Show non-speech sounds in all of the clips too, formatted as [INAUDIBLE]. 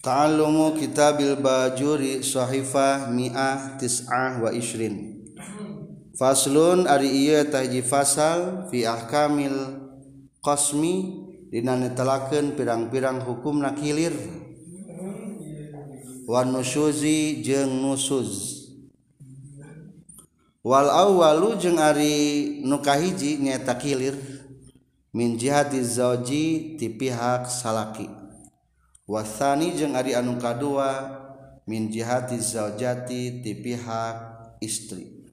umu kita Bil bajurrihiah miahtis isrin faun Arijial Fiah Kamil kosmi dinani telaken pirang-pirang hukum na kilir warnu Suzi jeng nussus wa walu jeungng Ari nukahhiji nyata kilir minjihati zoji tipihhak salaki wasani jeung ari anu kadua min jihati zaujati ti pihak istri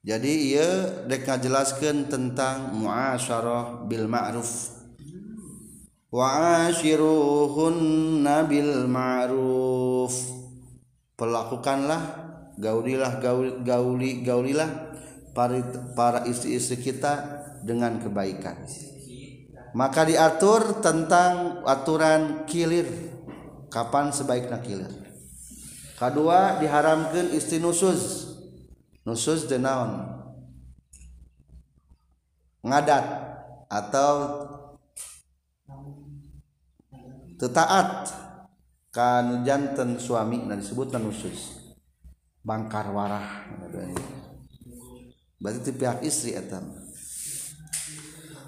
jadi ia dek ngajelaskeun tentang muasyarah bil ma'ruf wa ashiruhunna bil ma'ruf pelakukanlah gaulilah gauli gaulilah para, para istri-istri kita dengan kebaikan maka diatur tentang aturan kilir kapan sebaiknya kilir kedua diharamkan isti nusuz nusuz denaun ngadat atau tetaat kan jantan suami nah disebut nusuz bangkar warah berarti pihak istri etam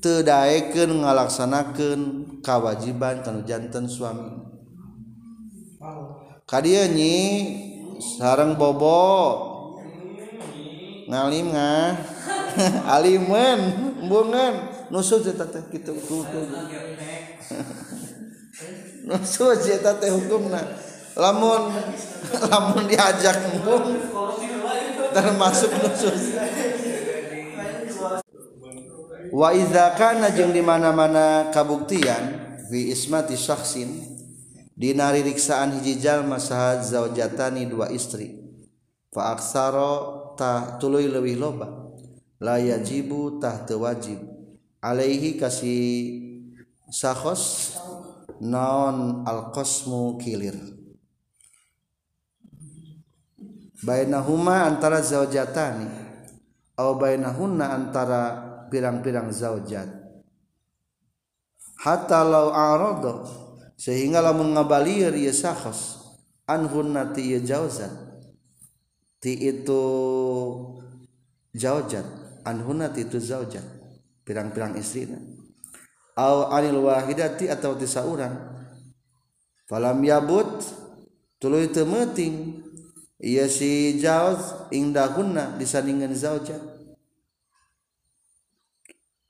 tedaeken ngalaksanakan kewajiban kanu jantan suami kadia nyi sarang bobo ngalim nga [LAUGHS] alimen bungan nusul ya teh gitu hukum [LAUGHS] nusul ya teh nah lamun [LAUGHS] lamun diajak bung termasuk nusul wa idza kana jeung di mana-mana kabuktian fi ismati syakhsin dina ririksaan hiji jalma saha zaujatani dua istri fa aksaro ta tuluy leuwih loba la yajibu tah teu wajib alaihi kasih sahos naon al qasmu kilir bainahuma antara zaujatani au bainahunna antara pirang-pirang zaujat hatta law arado sehingga lamun ngabalieur ieu sahos anhunna ti ieu zaujat ti itu zaujat anhunna ti itu zaujat pirang-pirang istrina au anil wahidati atau ti saurang falam yabut tuluy teu meuting ieu si jauz indahunna disandingan zaujat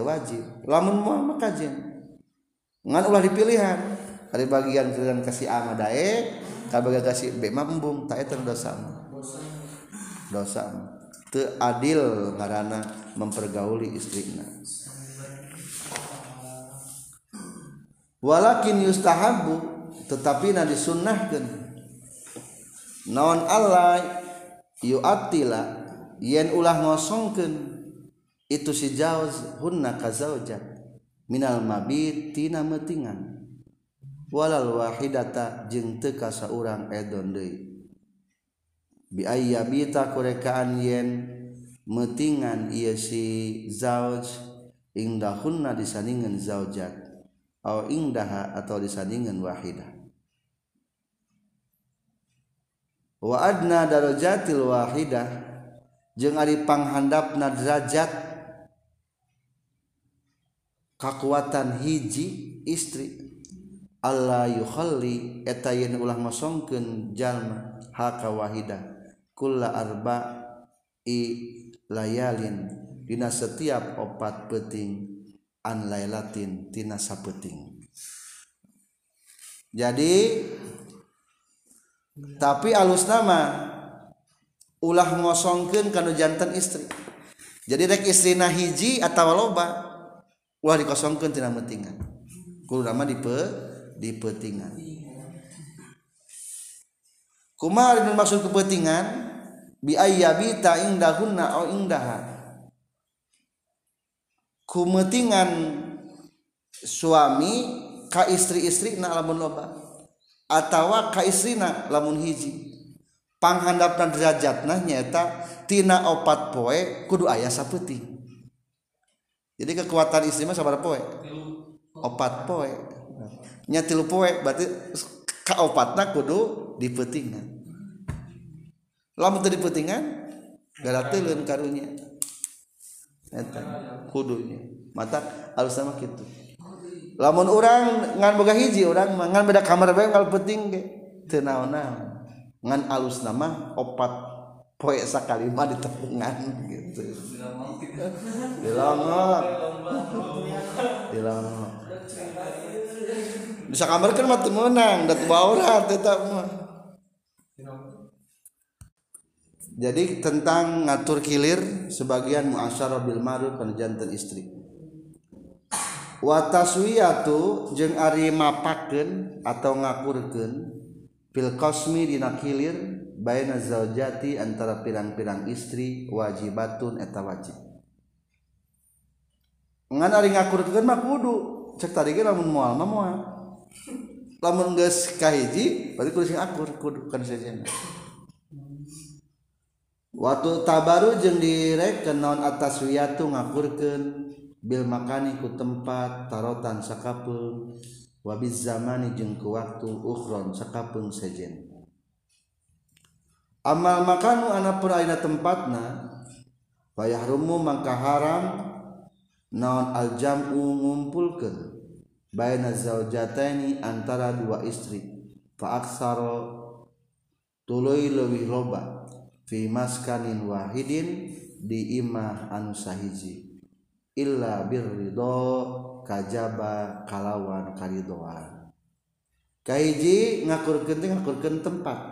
wajib lamun mah kajian ngan ulah dipilihan ari bagian kalian kasih A mah dae kabaga kasih B mah embung tak eta dosa dosa teu adil karena mempergauli istrina walakin yustahabu tetapi na disunnahkeun naon Allah yu'attila yen ulah ngosongkeun itu si hun Minaltina metingan wawahida jeng teka seorangon biayabitakurekaan yen metingan dahingan zada atau diingan Wahdah waadnarojatil Wahdah jepanghandda nadrajat kekuatan hiji istri allali et umosongkenlma hawaharbalinnas setiap obat peting anlalatining jadi tapi alus nama ulah ngosongken kanuh jantan istri jadi de istri na hijji atauwaloba dikosongkan tidakan ditingan kumarin masukud kepentingan biayabitadah kumettingan suami Ka istriistri lamun loba atauwak Ka isrina lamun hijipanghandaptan derajat nah nyatatina opat poek kudu ayasa petih kekuatan istime kepada poi opat poi nya berarti diinganingan karunnya mata alama gitu lamun orang nganmoga hiji orang mangan beda kamera kalau pet ten ngan alus nama opat poe mah di tepungan gitu dilongot dilongot bisa kamar kan mati menang dat baurat tetap mah jadi tentang ngatur kilir sebagian muasyarah bil ma'ruf anu jantan istri wataswia jeung ari mapakeun atau ngakurkeun bil qasmi dina kilir Jati antara pilang-pinang istri wajib batun eta wajibari meng waktu tabaru jeng ke nonon atas Wiatu ngakurkan Bil makaniku tempat tarotan sekapungwab zamani jengku waktu Uron sekapung sejen a makanmu anak perdah tempat nah bayah rumum maka haram naon aljam mengumpulkan bay jai antara dua istri Paksa tuloi lebih robba Vimaskanin Wahidin dimah ansahiji Illa bir Riho kajba kalawan karidoa Kaji ngakurkenting ngakur ken tempat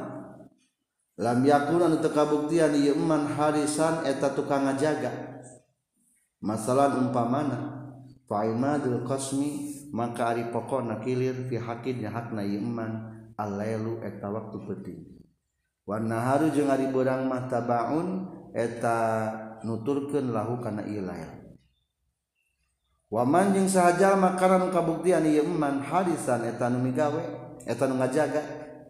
ran untuk kabuktianman harisan eta tukang jaga masalah umpa mana Fa kosmi maka hari pokok na kilir pihakinya haknamanlueta waktu pet warna Haru juga di borang mahtabaun eta nuturken la karena wamanjing saja makanan kabuktianman harian etanigawe etan jagaku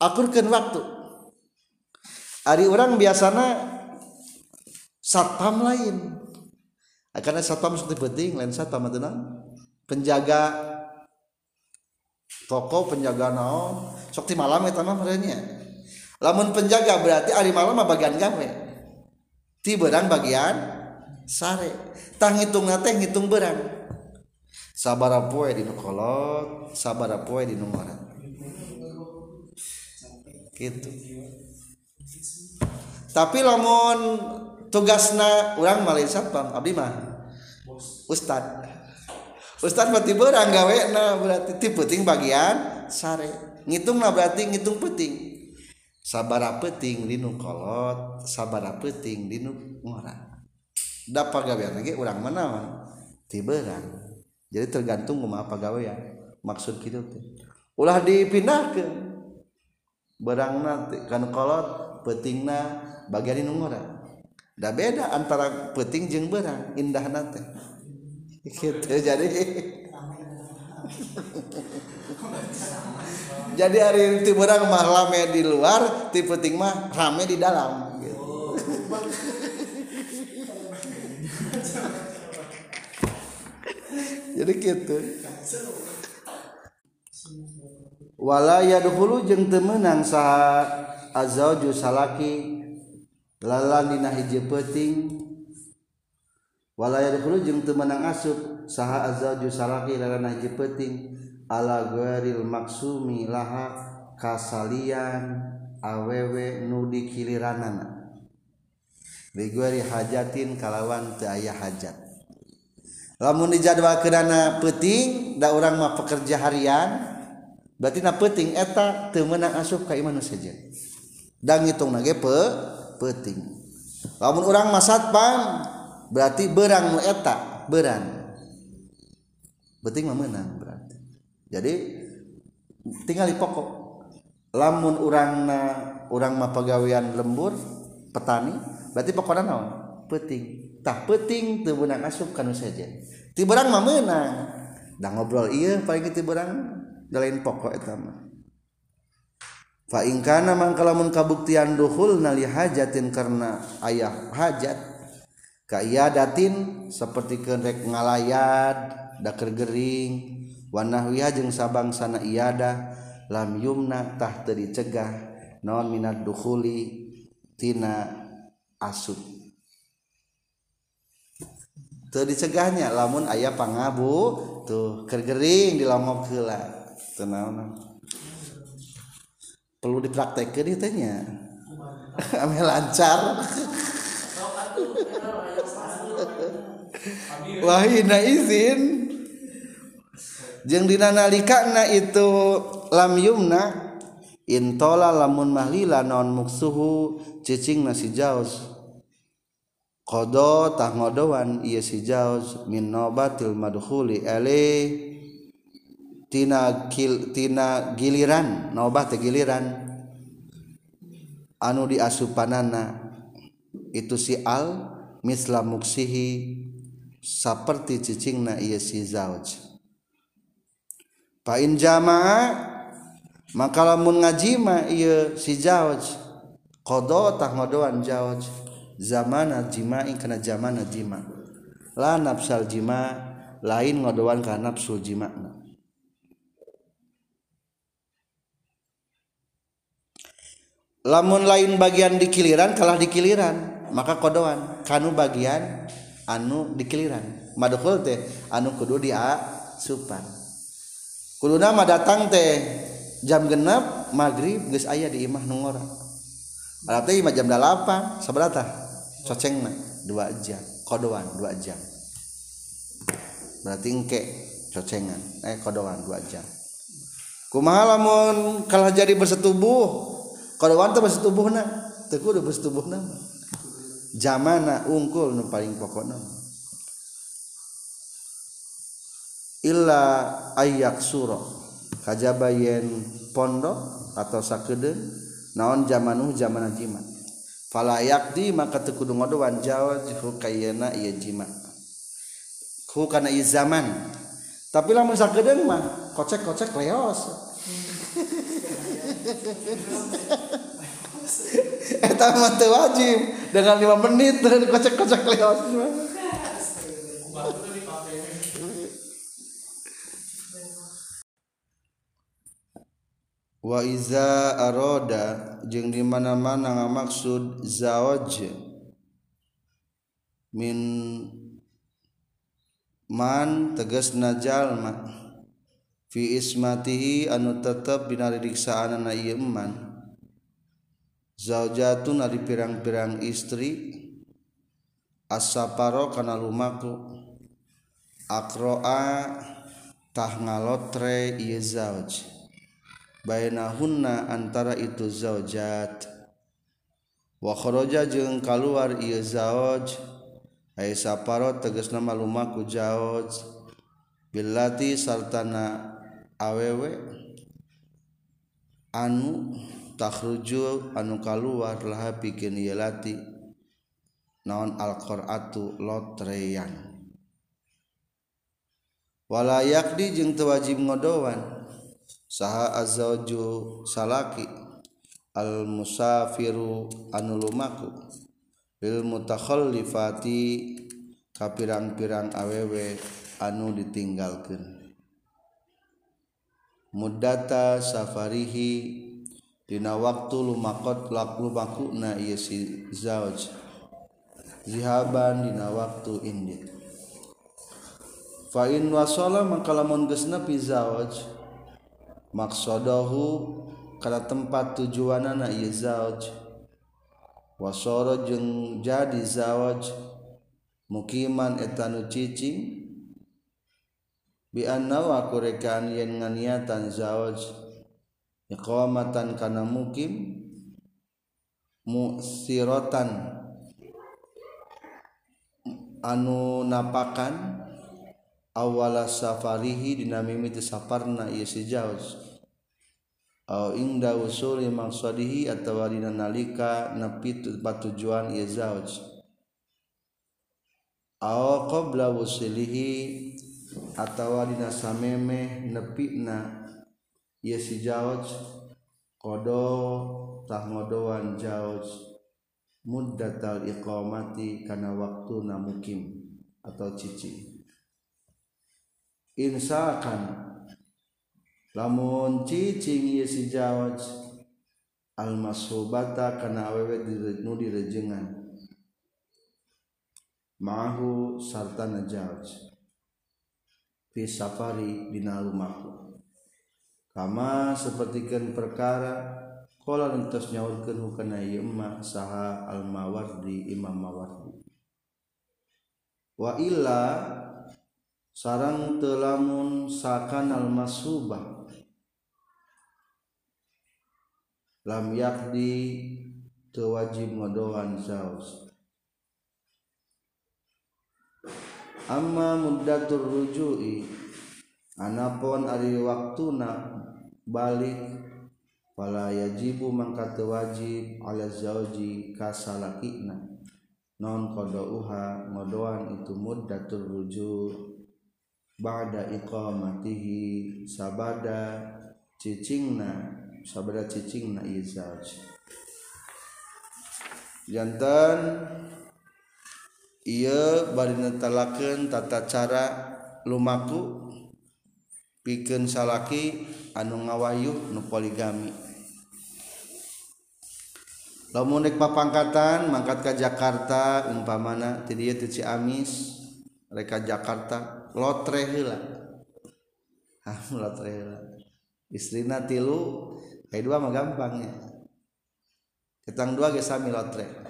akurkan waktu hari orang biasanya satpam lain karena satpam seperti penting lain satpam itu penjaga toko penjaga naon sok malam itu mah merenya lamun penjaga berarti hari malam mah bagian gawe ti berang bagian sare tang hitung nate hitung berang sabara ya di sabar sabara ya di ngoran itu tapi lamon tugas na ulang Malaysia Abimah Ustad Ustad gawe berarti bagian sare ngitung berarti ngitung puting saaba peting dinu kolot saaba peting dapat ulang menawan tiberang jadi tergantung rumah apa gawe ya maksud hidup ulah dipindahahkan berang nanti kan kolot petingna bagian ngora da beda antara peting jeng berang indah nanti [LAUGHS] gitu jadi [LAUGHS] jadi hari tiba berang mah rame di luar ti peting mah rame di dalam gitu. [LAUGHS] jadi gitu Walaya dahulu jeng temenan Lahi ulung temenang asji peting alagueril maksumi laha kasallian awew nudi kiriran hajatin kalawan c hajat lamun didwa kerana peti nda orang mau pekerja harian dan berarti na peting etak temmenang asman saja dan ngitung peting la orang mas Bang berarti barrang muak beran penting menang berarti jadi tinggal di pokok lamun orangna uma pegaweian lembur petani berarti pokoran peting tak petingang asupkan saja diber mau menang dan ngobrol I lain pokok etama fa in kana mangka kabuktian duhul nali hajatin karena ayah hajat kaya datin seperti kerek ngalayat daker gering wanahwiha sabang sana iada lam yumna tah teri cegah non minat duhuli tina asut teri cegahnya lamun ayah pangabu tuh kergering lamok gelap tenang perlu dipraktekkan itu nya [LAUGHS] ame lancar [LAUGHS] wahina izin jeng dina na itu lam yumna intola lamun mahlila non muksuhu cicing nasi jauz kodo tah ngodowan iya si jauz min nobatil madhuli alaih tina giliran nobah giliran anu di asu panana itu sial Islam muksihi seperti cucing na si Pa jamaah makalah mu ngajima si kodo jawa zaman karenajilah nafsa jimma lain ngodowan ke nafsu jimma nggak lain bagian dikiriran kalah dikiriran maka kodoan kanu bagian anu dikiriran madukul anu kudupan nama datang teh jam genap maghrib guys ayah di Immahnung 2 jam kodoan 2 jam berarticengandoan dua jam eh, kumahalamun kalah jadi bersetubuh tubuh zaman na ungkul nu palingkono lla ayayak suro kajabaen pondo atau sakede naon zaman zamananjiat fala aya di maka tekuungdoan Jawa zaman tapilahmah kocek-kocek leos he [LAUGHS] Eta mah teu wajib dengan 5 menit [LAUGHS] dan kocok kocek lewat. Wa iza aroda jeung di mana-mana ngamaksud zawaj min man tegas najalma Kh ismatihi anu tetap binari disana naman za tuh nari pirang-biang istri asapparo karena rumahku akroatah antara itu zaza waroja keluarapa tegas nama rumahku ja Bilati sarana awe anu tak anu kal naon alqutuangwala yakni jeng tewajib ngodowan sahajo sala al musafiru anulumaku ilmu takholti kapirarang-pirang awewe anu ditinggal keni Quan Mudata safarihidina waktu lumakot pelalu baku na zawaj zihaban dina waktu India. Fain was makala napi zawajmaksodohukala tempat tujuana nayi zawaj. Wasoro jeung jadi zawaj mukiman etan cicing, bi annawa kurekan yen nganiatan zawaj iqamatan kana mukim musiratan anu napakan awala safarihi dinamimi saparna ieu si zawaj au inda usuli maqsadihi atawa dina nalika nepi tujuan ieu zawaj au qabla wusilihi Attawa di sameeme nepitna Yesi jawaj kodotah ngodoan jawa mudqmati karena waktu nakim atau cici Insakan lamun ccingi jawaj alma Sububa karenawewet diritnu direjengan mahu sarana jawaj fi safari dina rumahku kama sapertikeun perkara qala lantas nyaurkeun hukana ieu emma saha al mawardi imam mawardi wa illa sarang telamun sakan al masubah lam yakdi tewajib ngodohan saus ama muda turwujui anpun Ali waktu na Bali pala yajibu mangngka wajib oleh zaji kasna non kodoa ngodoan itu muda turwuju badqa matihi sabada ccingna sabadacing jantan yang ye baruken tata cara lmakku piken salaki anu ngawayuh nupoligami lomunik Pakpangngkatan mangkat ke Jakarta umpamana ti amisreka Jakarta lotrela istri tilu2 gampangnyaang dua gesami lotre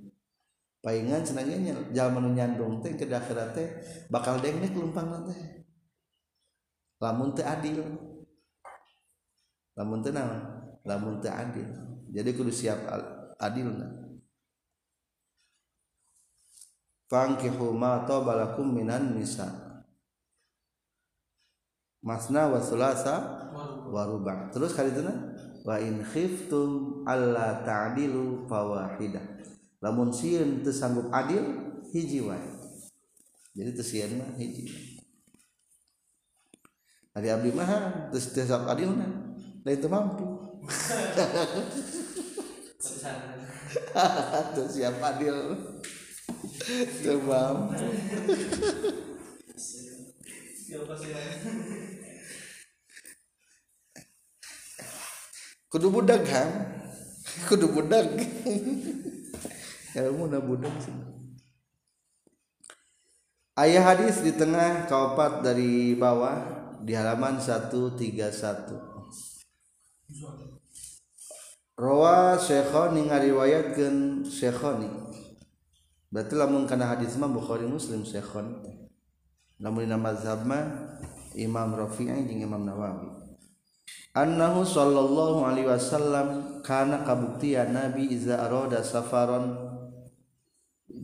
palingan senangnya jalan nyandung teh ke akhirat teh bakal dengnek kelumpang nanti lamun teh adil lamun teh nang, lamun teh adil jadi kudu siap adil nang. nah fankihu ma balakum minan nisa masna wa sulasa wa ruba terus kali itu wa in khiftum alla ta'dilu fawahidah lamun sieun teu sanggup adil hiji wae jadi teu sieun mah hiji Ari abdi mah teu teu sanggup adilna lain teu mampu [LAUGHS] teu siap adil teu mampu kudu budak kan kudu budak [LAUGHS] ilmu na budak ayah hadis di tengah kaopat dari bawah di halaman 131 Rawa Syekhoni ngariwayatkeun Syekhoni. Berarti lamun kana hadis mah Bukhari Muslim Syekhon. Lamun dina mazhab mah Imam Rafi'i jeung Imam Nawawi. Annahu sallallahu alaihi wasallam kana kabuktian Nabi iza arada safaron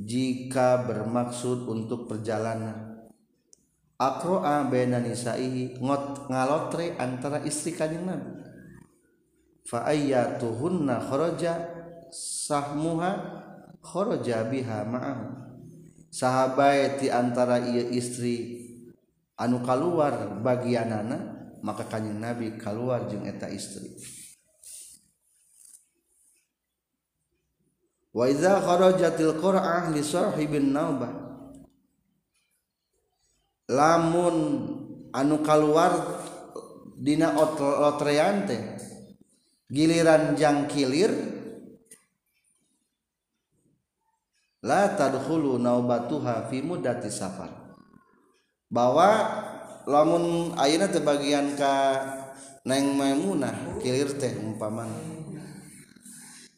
jika bermaksud untuk perjalanan Akro ngalotre antara istri Kanin nabi Fa sah sahabat antara ia istri anuka keluar bagian nana maka Kanin nabi keluar jeta istri. wa lamun anuka keluardinaante giliranjang kilir naafar bahwa lamun airnya ke bagian ka nang muah kilir teh umpamanku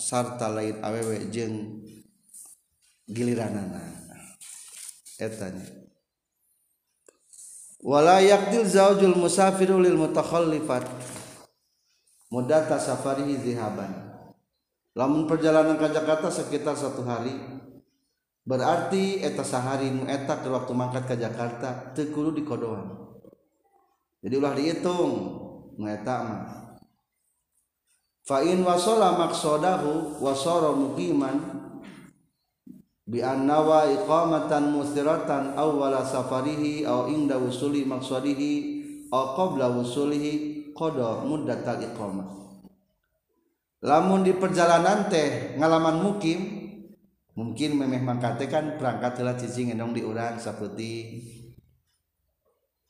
sarta lain awewe jeng giliran etanyawaladilul musafiril muhollifatta Safarihaban lamun perjalanan Ka Jakarta sekitar satu hari berarti eta sehari mengetak waktu makat ke Jakarta terulu di Kodoa jadi ulah dihitung mengeeta fa in wasala maqsadahu sara muqiman bi annawa iqamatan musiratan awwala safarihi aw inda wusuli maqsadihi aw qabla wusulihi qada muddatal iqamah lamun di perjalanan teh ngalaman mukim mungkin memeh mangkate kan berangkat telah cicing ngendong di urang saputi.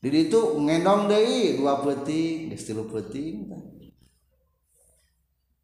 di itu ngendong deui dua peuting geus tilu peting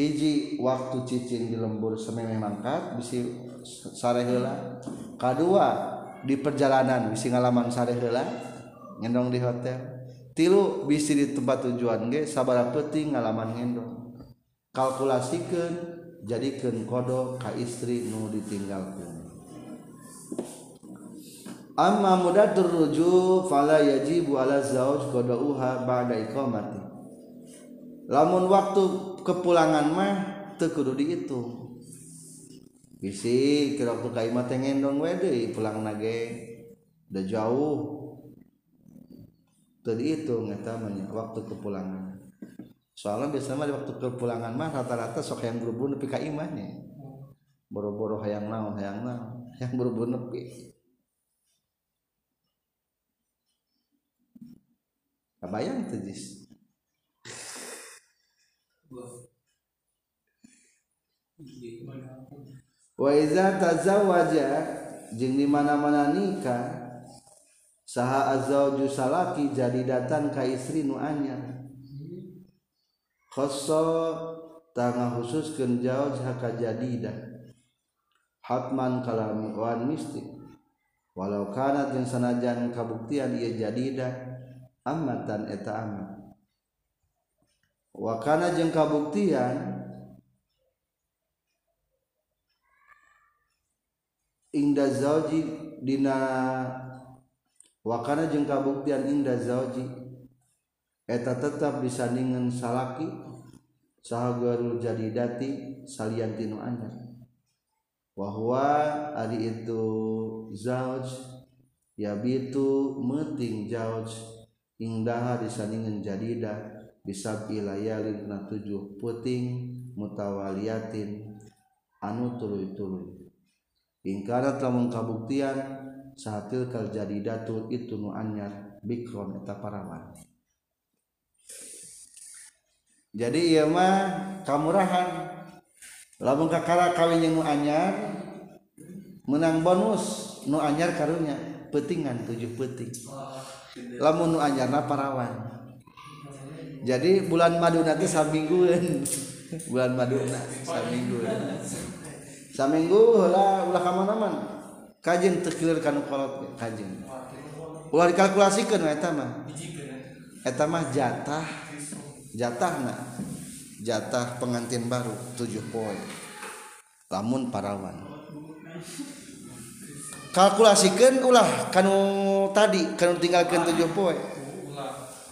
i waktu ccing di lembur semai memangkat bisi sare hela K2 di perjalanan bisi laman Sare hela gendong di hotel tilu bisi di tempat tujuan ge saaba peti ngalamangendong kalkulasikan jadikan kodo Ka istri nu ditinggalkan ama muda terujukjimati lamun waktu di kepulangan mah teu kudu dihitung bisi kira waktu kaimah teh ngendong we deui pulang nage udah jauh teu tahu eta waktu kepulangan soalnya biasanya di waktu kepulangan mah rata-rata sok yang berhubung nepi ka imah nih. boro-boro hayang naon hayang naon yang berhubung nepi kabayang tuh jis Hai waizataza wajah je mana menankah sah azzza ju salalaki jadi datang ka istri nuanya kosotgah khususkan jauh jaka jadi dan Haman kalauwan mistik walau karena dan sana jangan kabuktian dia jadidah amatan Eetamad karena jengkabuktian indah zaji Di wa karena jengkabuktian indah zaji eta tetap bisa dingin salaki sahabat baru jaditi salyan tinu Anda bahwa tadi itu za ya itu meeting ja indahar bisa dingin jaditi bisa wilayana 7 puting mutawaliatin anu ingkara kabuktian saatil jadi dattur itu nujar backgroundeta parawan jadi mah kamuhan la kawinjar menang bonus nujar karunnya petingan 7h petih lajarna parawani jadi bulan Madu nanti sammingguin bulan Madonna saminggu u dikalkulasikanmah jatah jatah jatah pengantin baru 7h poin la parawan kalkulasikan ulah kanung tadi kanung tinggalkan tu 7h poin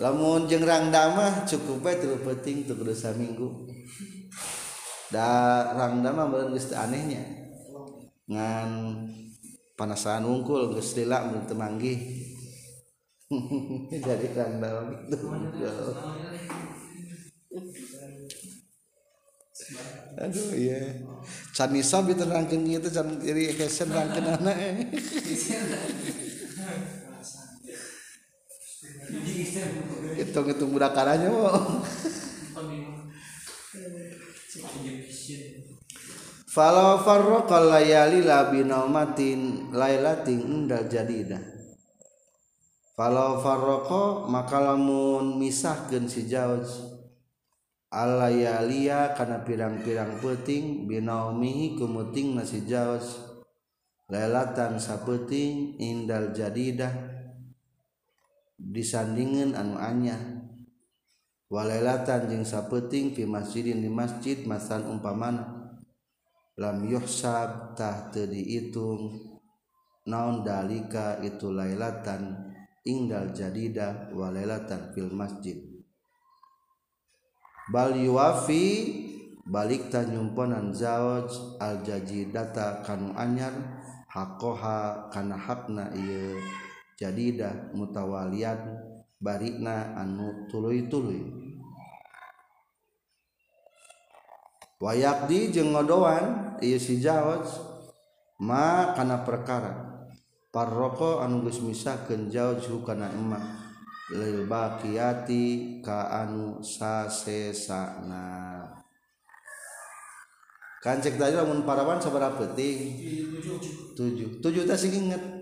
lamun jengrang dama cukup baik tuh penting tuh dosa minggu da rang damah berarti anehnya ngan panasan ungkul gusti lah mun temanggi [LAUGHS] jadi rang dama itu. aduh iya yeah. can nisab itu rangkeun can kiri kesen rangkeun anak eh. [LAUGHS] itu ke tunggukaranya bin laila jadidah maka lamun misah gen si ja a yaiya karena pirang-pirang puting binomi kuting nassi ja relatan saputing indal jadidah disandingin anunya walaatan jing sappetting di masjirin di masjid masan umpaman lamabtah itung naon dalika itu lailatan ingal jadidah walaatan film masjid Bal wafibalik Tan yumponan zawaj aljajid data kanu anyar hakohakana hakna jadidah mutawalia barina annut wayak di jeng ngodoanwa makan perkara parko angus misa kejauhrukanamah lbakatianana kank dariun parawan sebera pettik77get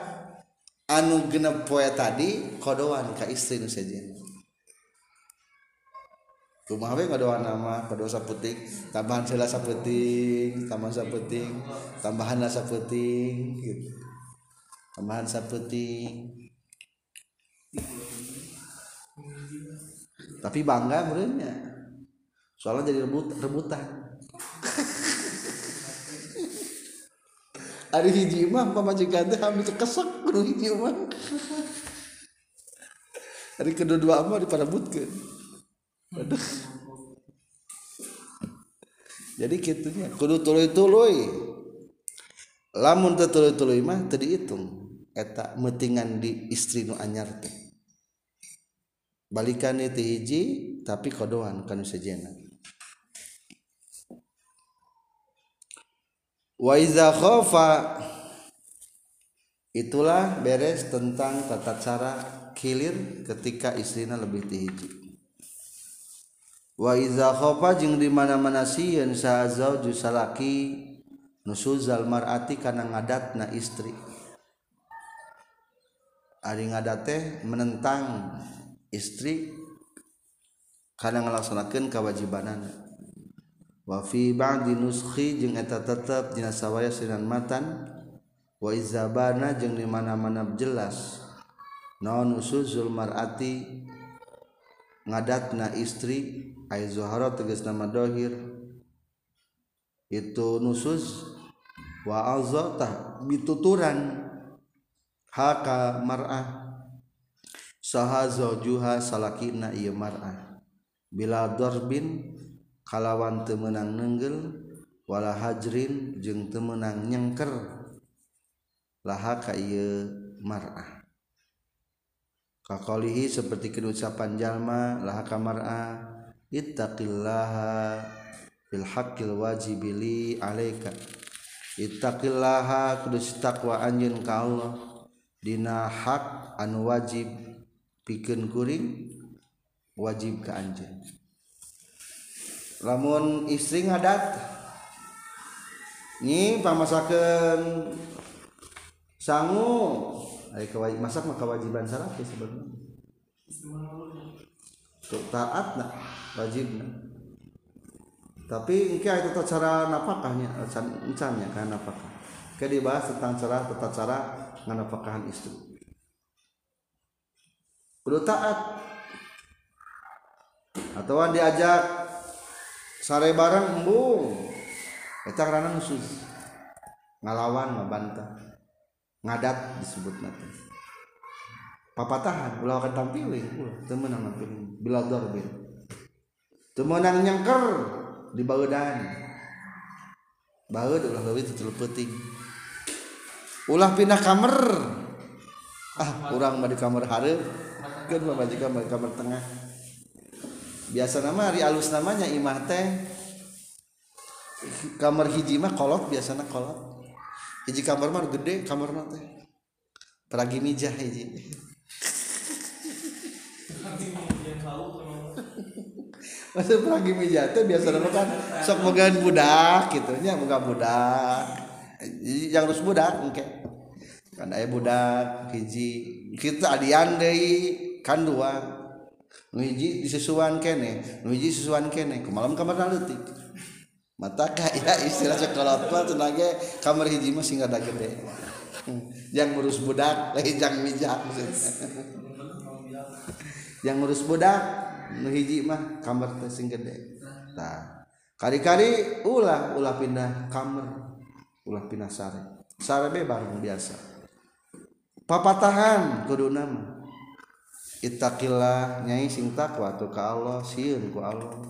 anu genep poe tadi kodoan ka istri nu sejen rumah we kodoan nama kodo saputik tambahan sela saputik tambahan saputik tambahan saputik gitu tambahan saputik tapi bangga menurutnya soalnya jadi rebut rebutan hari hiji mah pamajikan teh hamil kesek kudu hiji mah. Ari kedua-dua mah diparabutkeun. aduh Jadi kitunya kudu tuluy-tuluy. Lamun teu tuluy-tuluy mah teu diitung eta metingan di istri nu anyar teh. Balikan teh hiji tapi kodoan kan sejenak kho itulah beres tentang tata cara kilir ketika istrinya lebih dihiji wakho dimana-manaati karena ngadat istri ngadate menentang istri karena melaksanakan kewajibanannya wafi ba'di nuskhi jeung eta tetep dina sawaya sinan matan wa izabana jeung di mana-mana jelas naon usuzul mar'ati ngadatna istri ai zuhara tegas nama dohir itu nusuz wa azata bituturan haka mar'ah saha juha salakina ieu iya mar'ah bila darbin kalawan temenang nenggel wala Hajrin je temenang nyengker laha Kakohi seperti keducapan jalma laha kamar it filhakil wajibwa kau Di hak an wajib piken kuri wajib kej. lamun istri ngadat nyi pamasakeun sangu ari kewajib masak mah kewajiban syarat ya sebenarnya taat nah wajib nah. tapi ini itu cara napakahnya eh, encannya kan napakah kita dibahas tentang cara tata cara nganapakahan istri kudu taat atau diajak sare barang embung eta karena musuh ngalawan ngebantah ngadat disebut nanti papa tahan ulah akan tampilin ulah yang nampilin bila dorbin yang nyengker di bageudan bageud ulah lebih terlalu penting ulah pindah kamar ah kurang mah di kamar hari kan mah kamar kamar tengah biasa nama hari alus namanya imah teh kamar hiji mah kolot biasanya kolot hiji kamar mah gede kamar mah teh peragi meja hiji masa peragi meja teh nama kan sok mogaan budak gitu nya moga budak yang harus budak oke kan ayah budak hiji kita adian deh kan dua nu hiji disusuan kene nu hiji susuan kene kemalam kamar nalutik istilah se sekolah kamar hij gede jangan ngurus budak yang ngurus budak menhiji mah kamar tering gede kar-kali ulah ulah pindah kamar ulah pinasari Bang biasa papa taham kitailah nyai singtawa atau kalau siur gua Allah kamu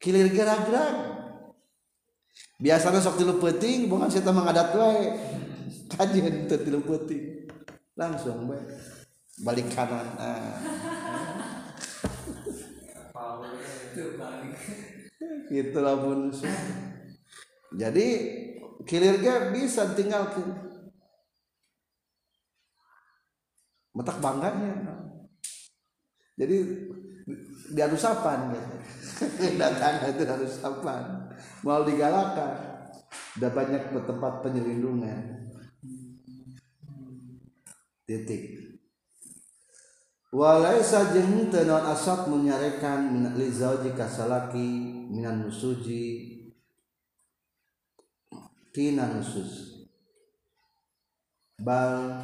kilir gerak-gerak biasanya sok tilu peting bukan saya tamang adat wae [LAUGHS] kajian itu tilu peting langsung baik balik kanan nah. gitulah [LAUGHS] pun jadi kilirnya bisa tinggal ke metak bangganya jadi dia sapan gitu. [LAUGHS] datang itu harus sapan, mau digalakan udah banyak tempat penyelindungan titik walai jeung tenon asap menyarekan li kasalaki minan musuji tina nusus bal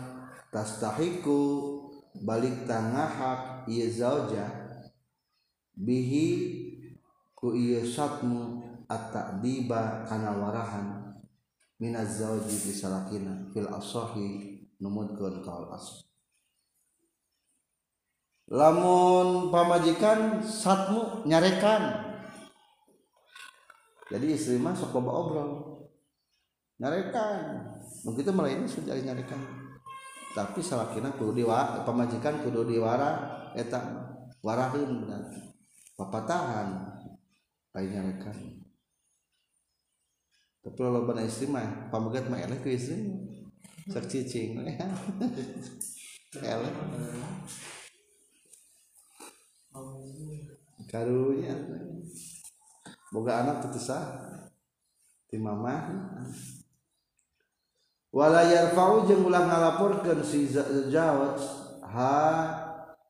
tastahiku balik tangahak yezauja zaujah bihi ku iya satmu atak tadiba kana warahan minaz zawji bisalakina fil asohi numudkeun kaul as. lamun pamajikan satmu nyarekan jadi istri masuk sok obrol nyarekan begitu ini sudah nyarekan tapi salakina kudu diwa pamajikan kudu diwara etak warahin berarti tahan, lainnya mereka tapi kalau loban istri mah pamegat mah elek ke istri sak cicing elek karunya boga anak tetesah di mama wala yarfa'u jeung ulah ngalaporkeun si zawaj ha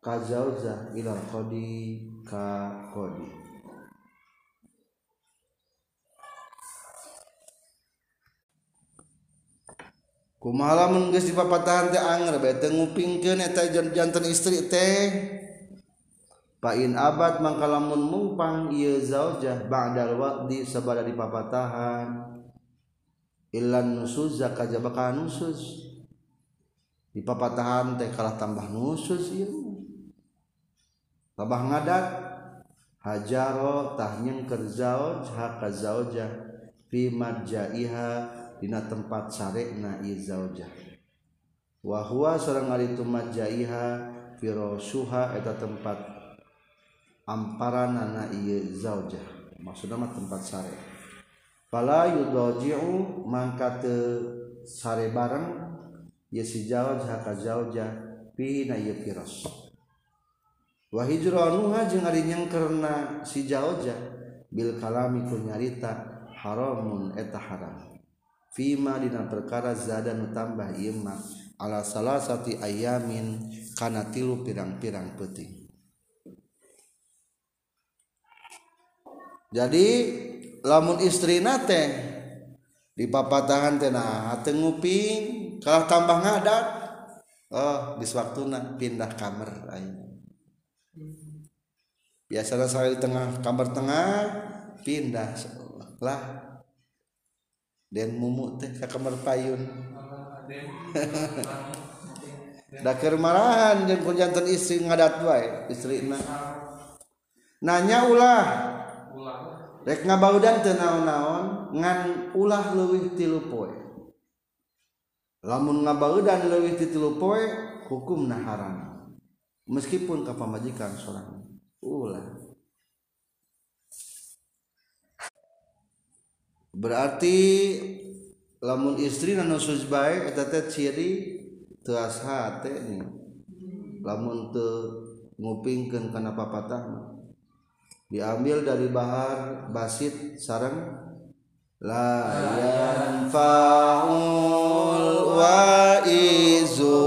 ka zawja ila ka kodi kumaha lamun geus dipapatahan teh anger bete teu ngupingkeun eta jantan istri teh Pain abad mangkalamun mumpang ieu zaujah bang ba'dal waqti sabada papatahan. ilan nusus zakaja nusuz nusus di papatahan teh kalah tambah nusus ieu tabah ngadak tahnyeng kerzaoj haka zaojah pimad jaiha dina tempat sare na izaojah wahwa seorang hari itu fi rosuha eta tempat amparanana i iya zaujah maksudnya mah tempat sare pala yudaji'u mangkate sare bareng ye si zaujah haka zaujah pi na iya firos nyeng karena si jauhnya Bilkalamikulnyarita Haromunetaram Vima perkara za tambah I a salah satu ayamin karena tilu pirang-pirang peting jadi lamun istrinate di papat tangan tena tengu Pin kalau tambang ada Oh eh, diwaktu nah pindah kamar aya salah selesai tengah kamar tengah pindahlah dan mumutbar tayun [LAUGHS] kemaraahan danjantan isi is nanya bau dan tenangonlah luwih tilu lamunbau danwih hukum meskipun kapal majikan seorangnya ulah berarti lamun istri nanusus baik eta teh ciri teu hati lamun teu ngupingkeun kana papatah diambil dari bahar basit sarang la yanfa'ul wa'izu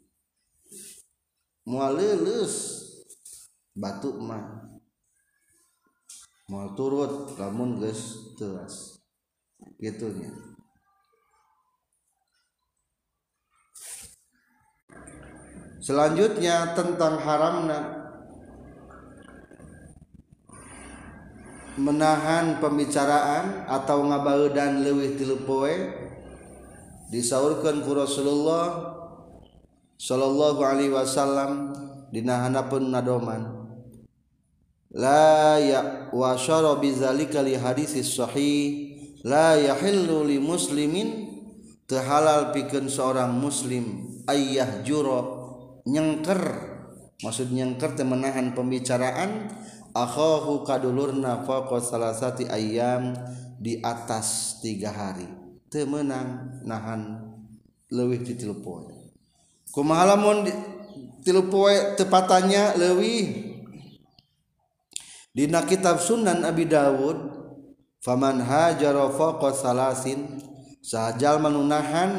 mual leles batuk mah mual turut lamun geus gitu nya. selanjutnya tentang haramna menahan pembicaraan atau ngabaudan leuwih tilu poe disaurkeun ku Rasulullah Shallallahu Alaihi Wasallam dinhana pun nadadoman layak wasza hadhi muslimin te halal pikir seorang muslim ayah juro nyengker maksud nyengker temenahan pembicaraan ahu kadulurna kokoh salahhati ayam di atas tiga hari temenang nahan lewih titilponda mamun tilu tepatannya Lewi Dina kitab Sunan Abi Dauud famanhajarofo salasin saja menunahan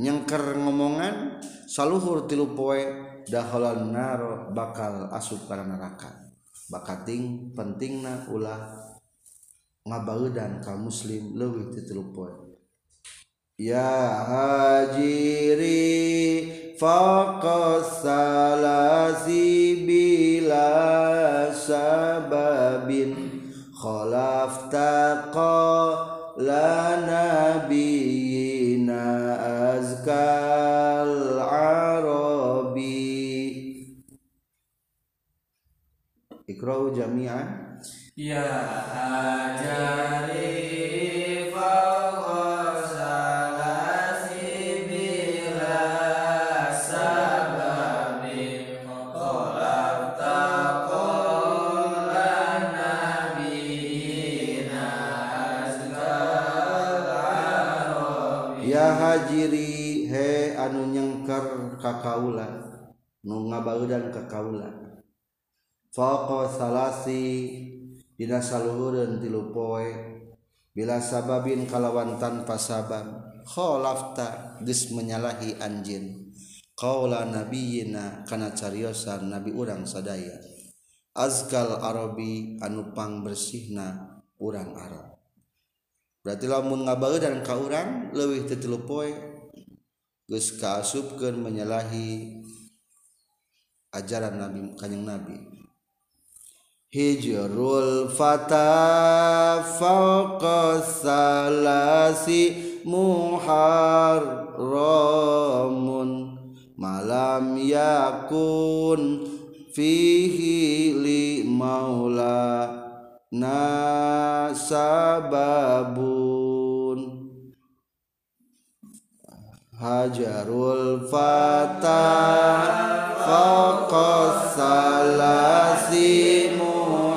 nyengker ngomonngan salluhur tilupoe Daro bakal asura neraka bakat penting nahlah ngabau dan kaum muslimwi ya hajiri faqasalasi bila sababin khalaf taqa la nabiyina azkal arabi ikra'u jami'an ya ajari kalan mubauu dan kekaulan fokho salaasi binasa Luhur tilupoi bila sababin kalawan tanpa sabarkholafa dis menyalahi anjin Kaola nabi Yina karena cariyosan Nabi urang Saday azgal Arabi Anuppang bersihna kurangrang Arab berartilah mu ngabau dan kaurang lebihwih teuppoi, geus kaasupkeun menyalahi ajaran Nabi Kanjeng Nabi Hijrul fata fawqa salasi muharramun malam yakun fihi li maula nasababun Hajarul Fatah Fakos Salasi Malam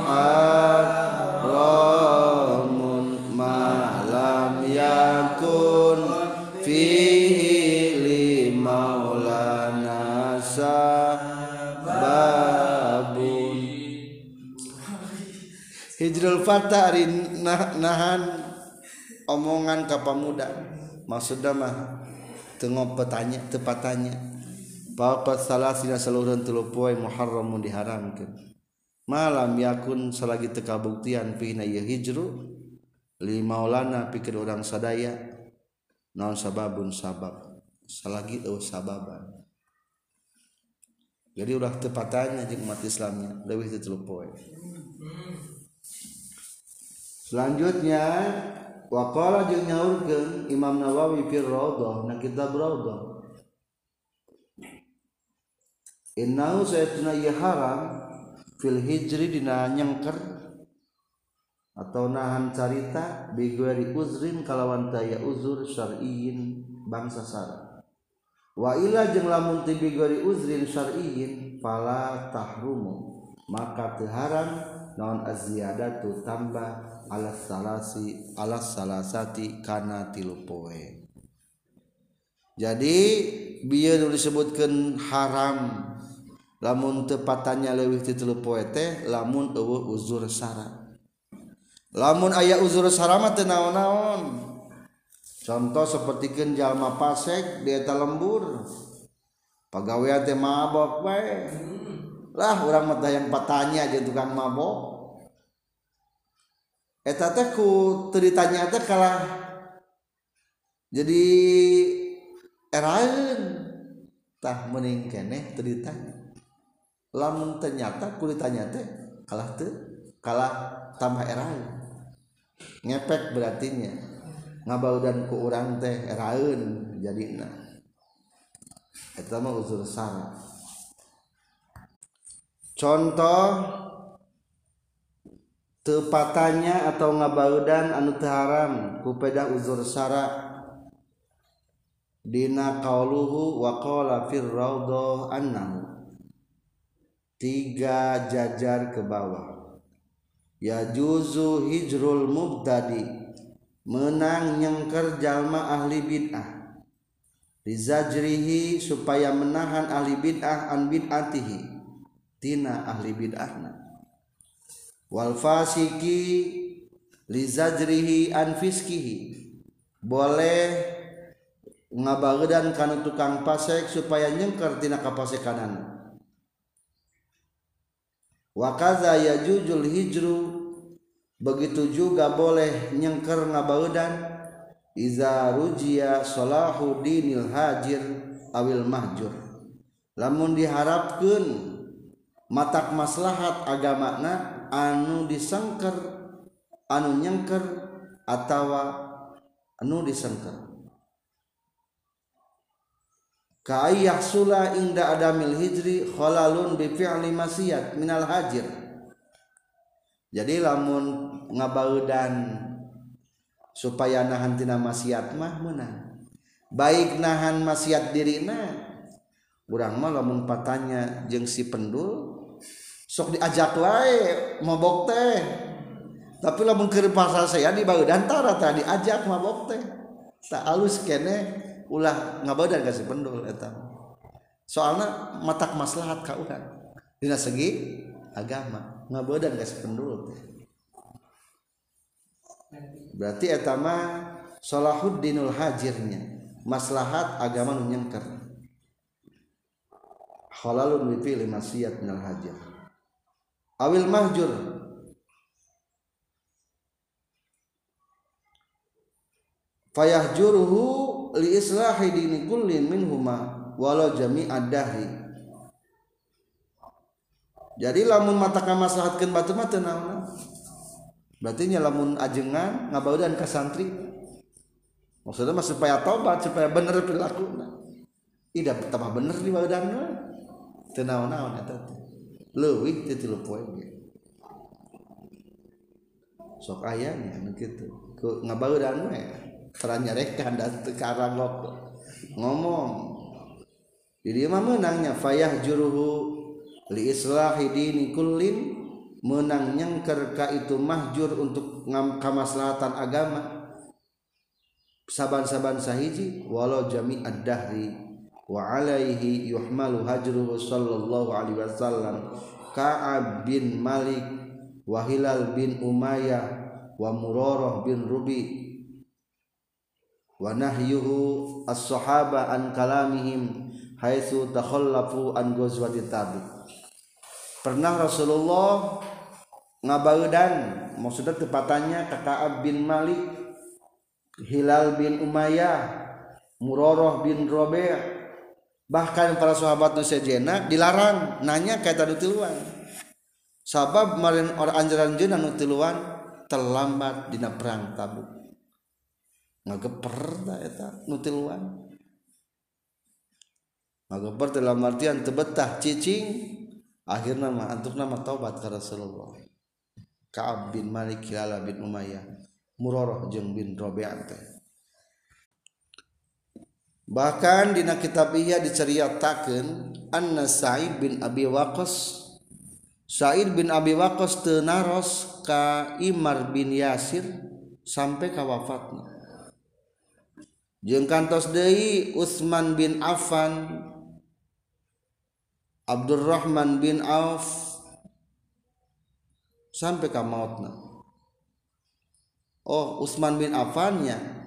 Hijrul Fatah Nahan Omongan kapamuda Maksudnya mah tengopetanya tepatannya ba salahzina seluruhlu Muharram diharamkan malam yakunselagi tekabuktianru lima lana pikir orang sadaya naon sababun sabab jadi udah tepatannya Jekmat Islamnyawi selanjutnya kita wanya Imamwawioh tunram filhiri nyangkert atau nahan carita bigari uzrin kalawan tay uzzursin bangsas waila jenglah multibi Urinsin palatah maka Teharaan non azziada tuh tambah aasi alas salah karenalu jadi biye disebutken haram lamun tepatannya lewihlu lamunurs lamun aya uzururam nanaun contoh sepertikenjallma Pasek diata lembur pegawa malah orang mata yang patanya jatuhkan mabok nya ka jadi tak mening lamun ternyataritanya teh ka tuh ka tambahun ngepek berartinya ngabau dan kerang tehun jadi itu mau contoh tepatannya atau ngabaudan anu haram kupeda uzur sara dina kauluhu wa qala fir annahu tiga jajar ke bawah ya juzu hijrul mubtadi menang nyengker jalma ahli bid'ah rizajrihi supaya menahan ahli bid'ah an bid'atihi tina ahli bid'ahna wal fasiki li zajrihi an fiskihi boleh ngabagedan kana tukang pasek supaya nyengker tina kapasekanan wa kadza yajujul hijru begitu juga boleh nyengker ngabagedan iza rujia salahu dinil hajir awil mahjur lamun diharapkeun matak maslahat agamana anu disangker anu nyengker attawa anu disenkers indahdriunli maksiat Minal Hajir jadi lamun ngabaudan supaya nahan tina maksiat mah baik nahan maksiat dirina kurang maumun patnya jengsi penul sok diajak lain mabok teh tapi lah keur pasal saya di baeudan tara tadi diajak mabok teh tak halus kene ulah ngabadan kasih pendul eta soalnya matak maslahat ka urang dina segi agama ngabadan kasih pendul teh berarti eta mah salahuddinul hajirnya maslahat agama nu nyengker halalun mipili maksiat minal hajir awil mahjur juruhu li islahi dini kullin minhuma walau jami adahi jadi lamun mataka maslahatkeun batu mata nama berarti nya lamun ajengan ngabau dan santri maksudnya mas, supaya tobat supaya bener perilaku tidak pertama bener di bawah dana tenau naon leuwih ti tilu poe sok aya nya ngabau anu ya, dan ngabauran we teranyarekan dan lo ngomong jadi mah menangnya fayah juruhu li islahi dini kullin menang nyengker ka itu mahjur untuk ngam kamaslahatan agama saban-saban sahiji walau jami ad-dahri wa alaihi yuhmalu hajruhu sallallahu alaihi wasallam Ka'ab bin Malik wa Hilal bin Umayyah wa Murarah bin Rubi wa nahyuhu as-sahaba an kalamihim haitsu takhallafu an ghazwati tabuk pernah Rasulullah ngabaeudan maksudnya tepatannya Ka'ab bin Malik Hilal bin Umayyah Murarah bin Rabi' bahkan para sahabat sejena dilarang nanya nu nutiluan sabab marin orang anjuran jena nutiluan terlambat dina perang tabuk ngageper ta eta nutiluan ngageper dalam artian tebetah cicing akhirnya mah antuk nama taubat ke Rasulullah Ka'ab bin Malik Hilal bin Umayyah Muroroh jeng bin bahkan dina kitab iya diceritakan anna Sa'id bin Abi Waqas Sa'id bin Abi Waqas tenaros ka Imar bin Yasir sampai ka wafatnya jeung kantos deui Utsman bin Affan Abdurrahman bin Auf sampai ka mautna Oh Utsman bin Affannya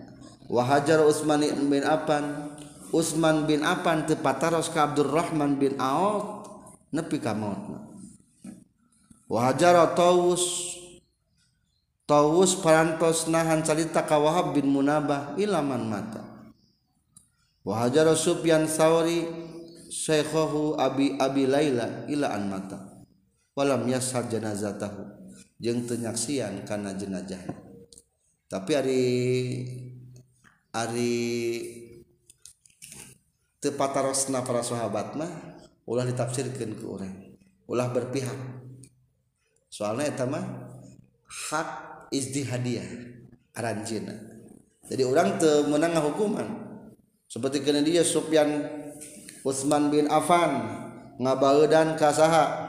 Wahajar Utsman bin Affan Utsman bin Affan teu pataros ka Abdurrahman bin Auf nepi ka mautna wa hajara Taus Taus parantos nahan carita ka Wahab bin Munabah ilaman mata wa hajara Sufyan Sauri Syekhuhu Abi Abi Laila ilaan mata walam yashad janazatahu jeung teu nyaksian kana jenazahna tapi ari ari tepatarosna para sahabat mah ulah ditafsirkan ke orang ulah berpihak soalnya itu mah hak izdihadiah aranjina jadi orang te menang hukuman seperti kena dia Sufyan Utsman bin Affan ngabaudan kasaha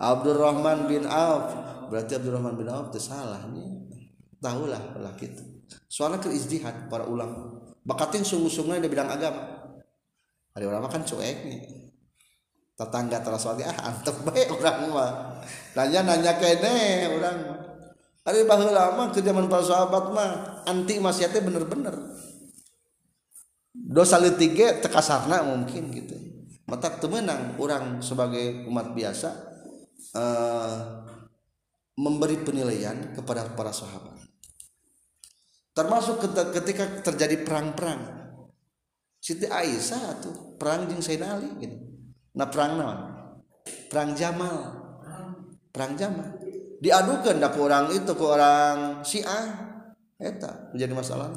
Abdurrahman bin Auf berarti Abdurrahman bin Auf itu salah nih tahulah lah gitu soalnya keizdihad para ulama bakatin sungguh-sungguh di bidang agama ada orang kan cuek nih tetangga terus lagi ah antep baik orang mah nanya nanya kene orang hari bahwa lama ke zaman para sahabat mah anti maksiatnya bener-bener dosa litige tekasarna mungkin gitu Mata temenang orang sebagai umat biasa uh, memberi penilaian kepada para sahabat termasuk ketika terjadi perang-perang Siti Aisyah tuh perang jeng Sayyidina Ali gitu. Nah perang nama. Perang Jamal. Perang Jamal. Diadukan dah ke orang itu ke orang Syiah. Eta menjadi masalah.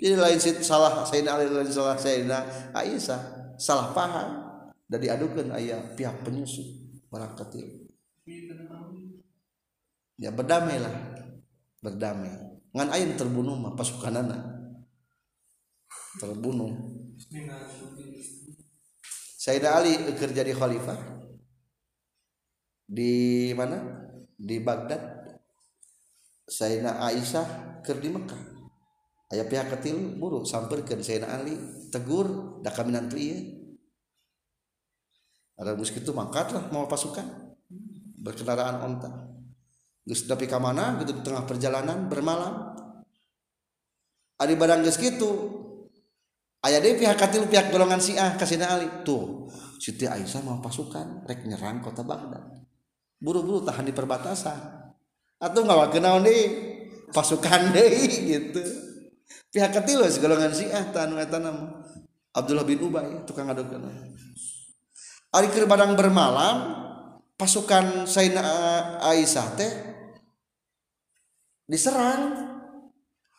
Jadi lain salah Sayyidina Ali lain salah Sayyidina Aisyah salah paham dan diadukan ayah pihak penyusup orang kecil. Ya berdamailah berdamai ngan ayah terbunuh mah pasukan anak terbunuh Sayyidah Ali kerja di khalifah di mana di Baghdad Sayyidina Aisyah ker di Mekah ayah pihak kecil buruk samperkan Sayyidina Ali tegur dah kami nanti ya ada musik itu mangkat lah mau pasukan berkendaraan onta Gus tapi ke mana gitu di tengah perjalanan bermalam ada barang gitu ayah deh pihak katil pihak golongan Syiah kasih Ali tuh Siti Aisyah mau pasukan rek nyerang kota Baghdad buru-buru tahan di perbatasan atau nggak kenal deh pasukan [LAUGHS] deh gitu pihak si golongan Syiah tanu tanam Abdullah bin Ubay tukang adokan hari ke bermalam pasukan Sayyidina Aisyah teh diserang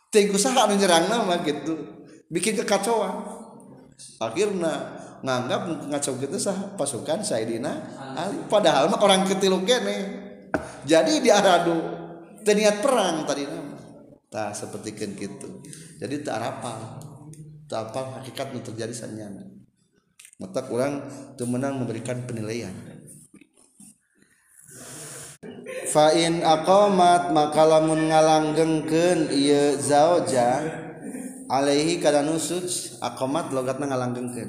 tinggu saha nyerang nama gitu bikin kekacauan akhirnya nganggap ngacau kita gitu sah pasukan Saidina Ali padahal mah orang ketilu kene jadi diaradu teniat perang tadi nama tak seperti kan gitu jadi tak apa tak apa hakikat terjadi sanyana mata orang menang memberikan penilaian fa'in akomat maka lamun ngalanggengken iya zauja Quran Alaihi nus akomat logat na ngalang gengke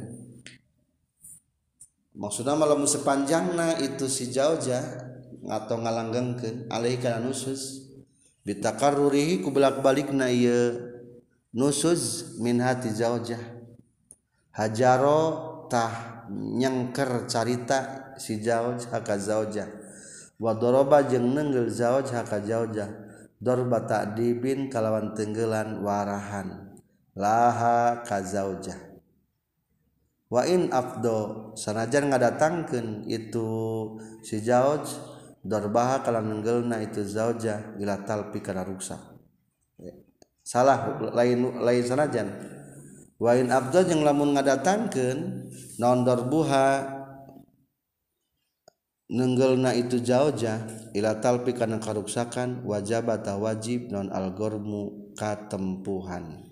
maksudnya mala sepanjang na itu si jajah ngato ngalang gengkeaihisus Bitakar rurihi kublak-balik na nusus min hajarotah nyengker carita sikajahnggeljahdor tak dibin kalawan tenggelan warahan. laha kazaujah wa in afdo sanajan ngadatangkeun itu si zauj darbaha kala nenggelna itu zauja ila talpi kana ruksa salah lain lain sanajan wa in afdo jeung lamun ngadatangkeun naon darbuha nenggelna itu zaujah ila talpi kana karuksakan wajib atau wajib non algormu katempuhan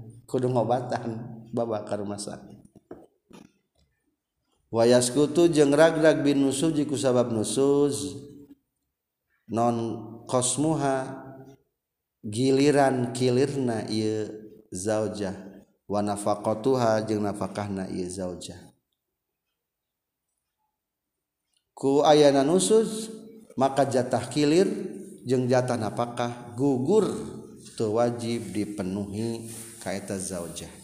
-obatan ba Kar rumah wayaskutu jengs sabab nusus non kosmuha giliran kilir naku ayana nusus maka jatah kilir jeng jatan apakah gugur itu wajib dipenuhi Kaitas Zaudia.